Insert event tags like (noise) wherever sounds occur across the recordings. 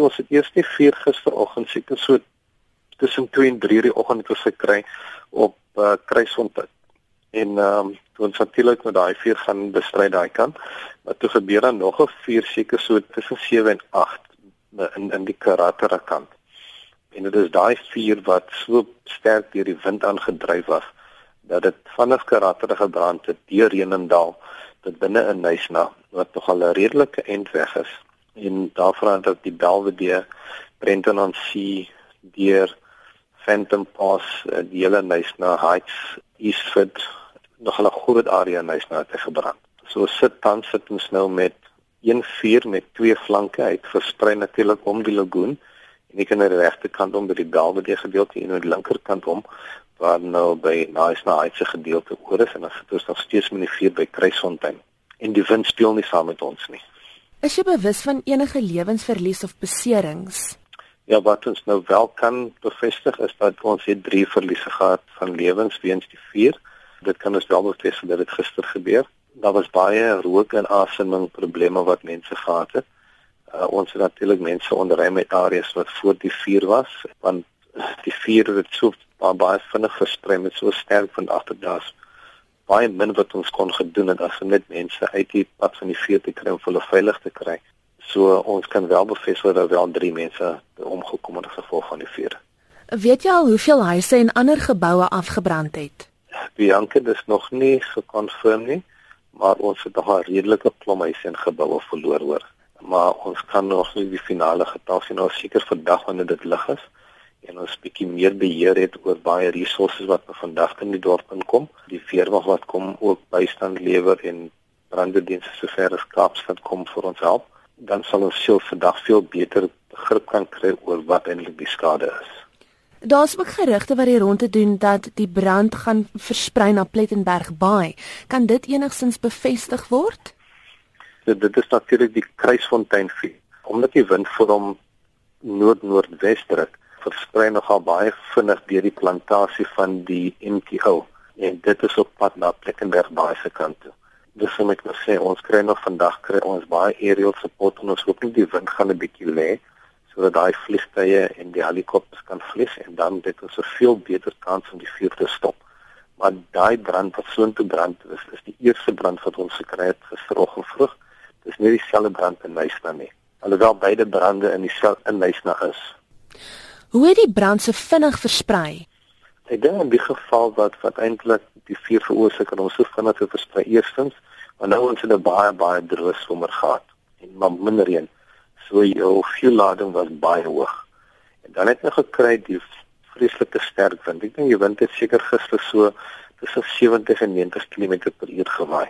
Ons het eers die vuur gisteroggend seker so tussen 2 en 3 die oggend het ons gekry op uh, Kruisfontein. En ehm um, toe ons natuurlik met daai vuur gaan bestry daai kant, maar toe gebeur dan nog 'n vuur seker so tussen 7 en 8 in in die Karatara kant. En dit is daai vuur wat so sterk deur die wind aangedryf was dat dit vanaf Karatara gebrand het deur Renendal tot binne in Nysna wat nog al 'n redelike end weg is. En daarvan dat die Belvedere Brenton on Sea deur Phantom Pass eh, die hele Nysna Heights Eastford nog 'n groot area Nysna te gebrand. So sit tans sit ons nou met een vuur met twee flanke uit versprei natuurlik om die lagoon en ek aan die regterkant om by die Belvedere gedeelte en aan die linkerkant om waar nou by Nysna Heights se gedeelte oor is en dan sit ons nog steeds met die vuur by Kruisfontein en die wind speel nie saam met ons nie. Is jy bewus van enige lewensverlies of beserings? Ja, wat ons nou wel kan bevestig is dat ons het drie verliese gehad van lewens weens die vuur. Dit kan ons wel bevestig dat dit gister gebeur. Daar was baie rook en asemhaling probleme wat mense gehad het. Uh, ons het natuurlik mense onderry met areas wat voor die vuur was want die vuur het so baie vinnig versprei met so sterk van agterdaas baie min wat ons kon gedoen het as om net mense uit die pad van die vuur te kry om hulle veilig te kry. So ons kan wel bevestig dat wel drie mense omgekom het as gevolg van die vuur. Weet jy al hoeveel huise en ander geboue afgebrand het? Bianca dis nog nie gekonfirm nie, maar ons het nog 'n redelike klomp huise en geboue verloor hoor. Maar ons kan nog nie die finale getal sien nou seker vandag wanneer dit lig is en ons bietjie meer beheer het oor baie hulpbronne wat vandag in die dorp inkom. Die veerwag wat kom ook bystand lewer en branddienste sover as Kaapstad kom vir ons help, dan sal ons seel vandag veel beter grip kan kry oor wat eintlik die skade is. Daar's ook gerugte wat hier rond te doen dat die brand gaan versprei na Plettenberg Baai. Kan dit enigstens bevestig word? Dit, dit is natuurlik die Kruisfontein vuur. Omdat die wind vir hom noord-noordwes druk, versprei nogal baie vinnig deur die plantasie van die MTO en dit is op pad na Plekkenberg baie se kant toe. Dis hoe ek nou sê ons kry nog vandag kry ons baie aerial support en ons hoop nie die wind gaan 'n bietjie lê sodat daai vliegtye en die helikopters kan vlieg en dan dit ons 'n veel beter kans om die vuur te stop. Maar daai brand wat so intoe brand is is die eerste brand wat ons gekry het gisteroggend vroeg. Dis nie dieselfde brand in Nysna nie. Alhoewel beide brande in dieselfde in Nysna is. Hoe het die brand so vinnig versprei? Ek dink in die geval wat wat eintlik die vuur veroorsaak het om so vinnig te versprei eerstens, maar nou ons het 'n baie baie droë somer gehad en maar minder reën. So jou vuurlading was baie hoog. En dan het jy gekry die vreeslike sterk wind. Ek dink die wind het seker gister so tussen 70 en 90 km/h gewaai.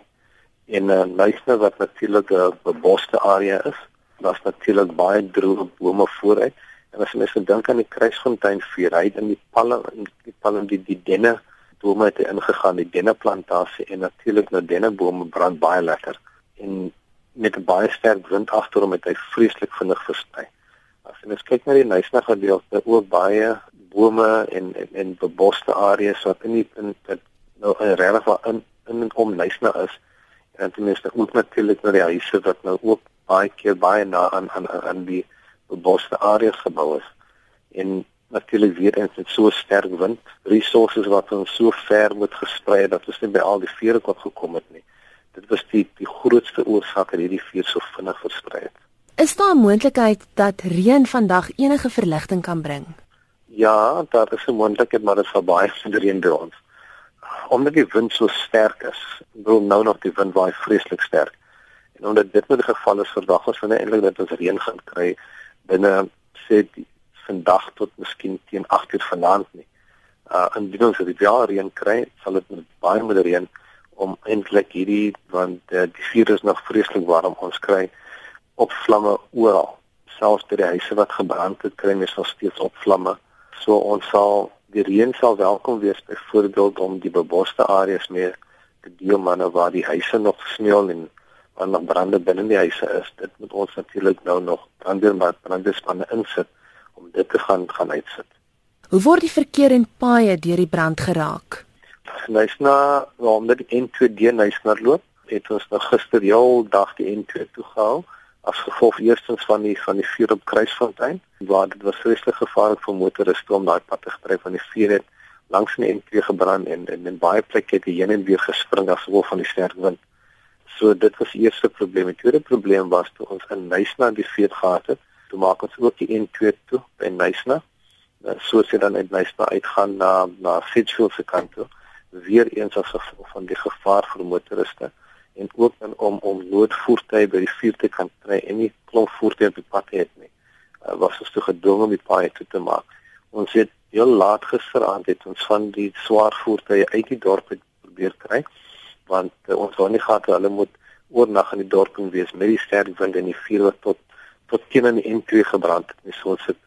En uh, luister wat natuurlik 'n beboste area is, daar's natuurlik baie droë bome vooruit En as jy mens dink aan die Kruisfontein vuur, hy het in die palle in die palle die die denne bome het ingegaan, die denne plantasie en natuurlik nou denne bome brand baie lekker. En met 'n baie sterk wind agter hom het hy vreeslik vinnig versprei. As jy mens kyk na die Nysna gedeelte, ook baie bome en en, en beboste areas wat in die in dit nou regtig waar in in en om Nysna is. En ten minste ook natuurlik na die huise wat nou ook baie keer baie na aan aan aan die beboste areas gebou is. En natuurlik weer eens met so sterk wind, hulpbronne wat ons so ver moet gesprei dat ons nie by al die vure kon gekom het nie. Dit was die die grootste oorsaak dat hierdie vuur so vinnig versprei het. Is daar 'n moontlikheid dat reën vandag enige verligting kan bring? Ja, daar is 'n moontlikheid, maar dit sal baie (laughs) minder reën by ons. Omdat die wind so sterk is, wil nou nog die wind baie vreeslik sterk. En omdat dit met die geval is vandag, ons van eintlik dat ons reën gaan kry binne sê die, vandag tot miskien teen 8 uur vanaand nie. Uh indien ons dit wel reën kry, sal dit met baie meer reën om eintlik hierdie want uh, die vuur is nog vreeslik warm ons kry op vlamme oral. Selfs by die huise wat gebrand het, kry mens nog steeds op vlamme. So ons sal die reën sal welkom wees byvoorbeeld om die beboste areas meer te deel manne waar die huise nog sneeu en aan nog brande binne die huise is. Dit moet ons natuurlik nou nog brandweer maar brandespanne insit om dit te gaan gaan uitsit. Hoe word die verkeer en paaie deur die brand geraak? Ny's na waarom dit N2D ny's na loop. Het ons nog gister heel dag die N2 toe gehou as gevolg eerstens van die van die vuur op Kruisfontein waar dit was vreeslik gevaarlik vir motoriste om daai pad te gebruik van die vuur het langs die N2 gebrand en en in baie plekke het die heen en weer gespring as gevolg van die sterk wind. So dit was die eerste probleem. Die tweede probleem was toe ons in Nysna die veet gehad het, toe maak ons ook die N2 toe by Nysna. Nou, so as jy dan uit Nysna uitgaan na na Fitzfield se kant toe, weer eens as gevolg van die gevaar vir motoriste en ook dan om om noodvoertuie by die vuur te kan kry en nie klomp voertuie op die pad het nie. Uh, was ons toe gedwing om die paai toe te maak. Ons het heel laat gisteraand het ons van die swaar voertuie uit die dorp probeer kry want uh, ons wou nie gehad hulle moet oornag in die dorp kon wees met die sterk wind en die vuur wat tot tot teen in die N2 gebrand het. Dis so ons het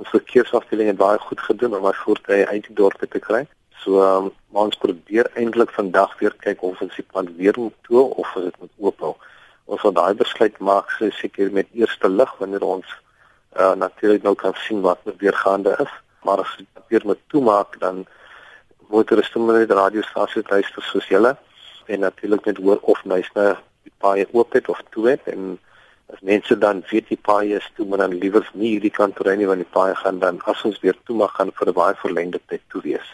ons verkeersafdeling het baie goed gedoen om my voertuie uit die dorp te kry. So um, ons probeer eintlik vandag weer kyk of ons die pad weer moet toe of of dit moet oop hou. Ons sal daai besluit maak so seker met eerste lig wanneer ons uh, natuurlik nou kan sien wat weer gaande is. Maar as dit weer moet toemaak dan moet net radiostasies luister soos julle en natuurlik net hoor of nuusne die paai oop het of toe het en as mense dan weet die paai is toe maar dan liewer nie hierdie kant ry nie want die paai gaan dan as ons weer toemaak gaan vir 'n baie verlengde tyd toe wees.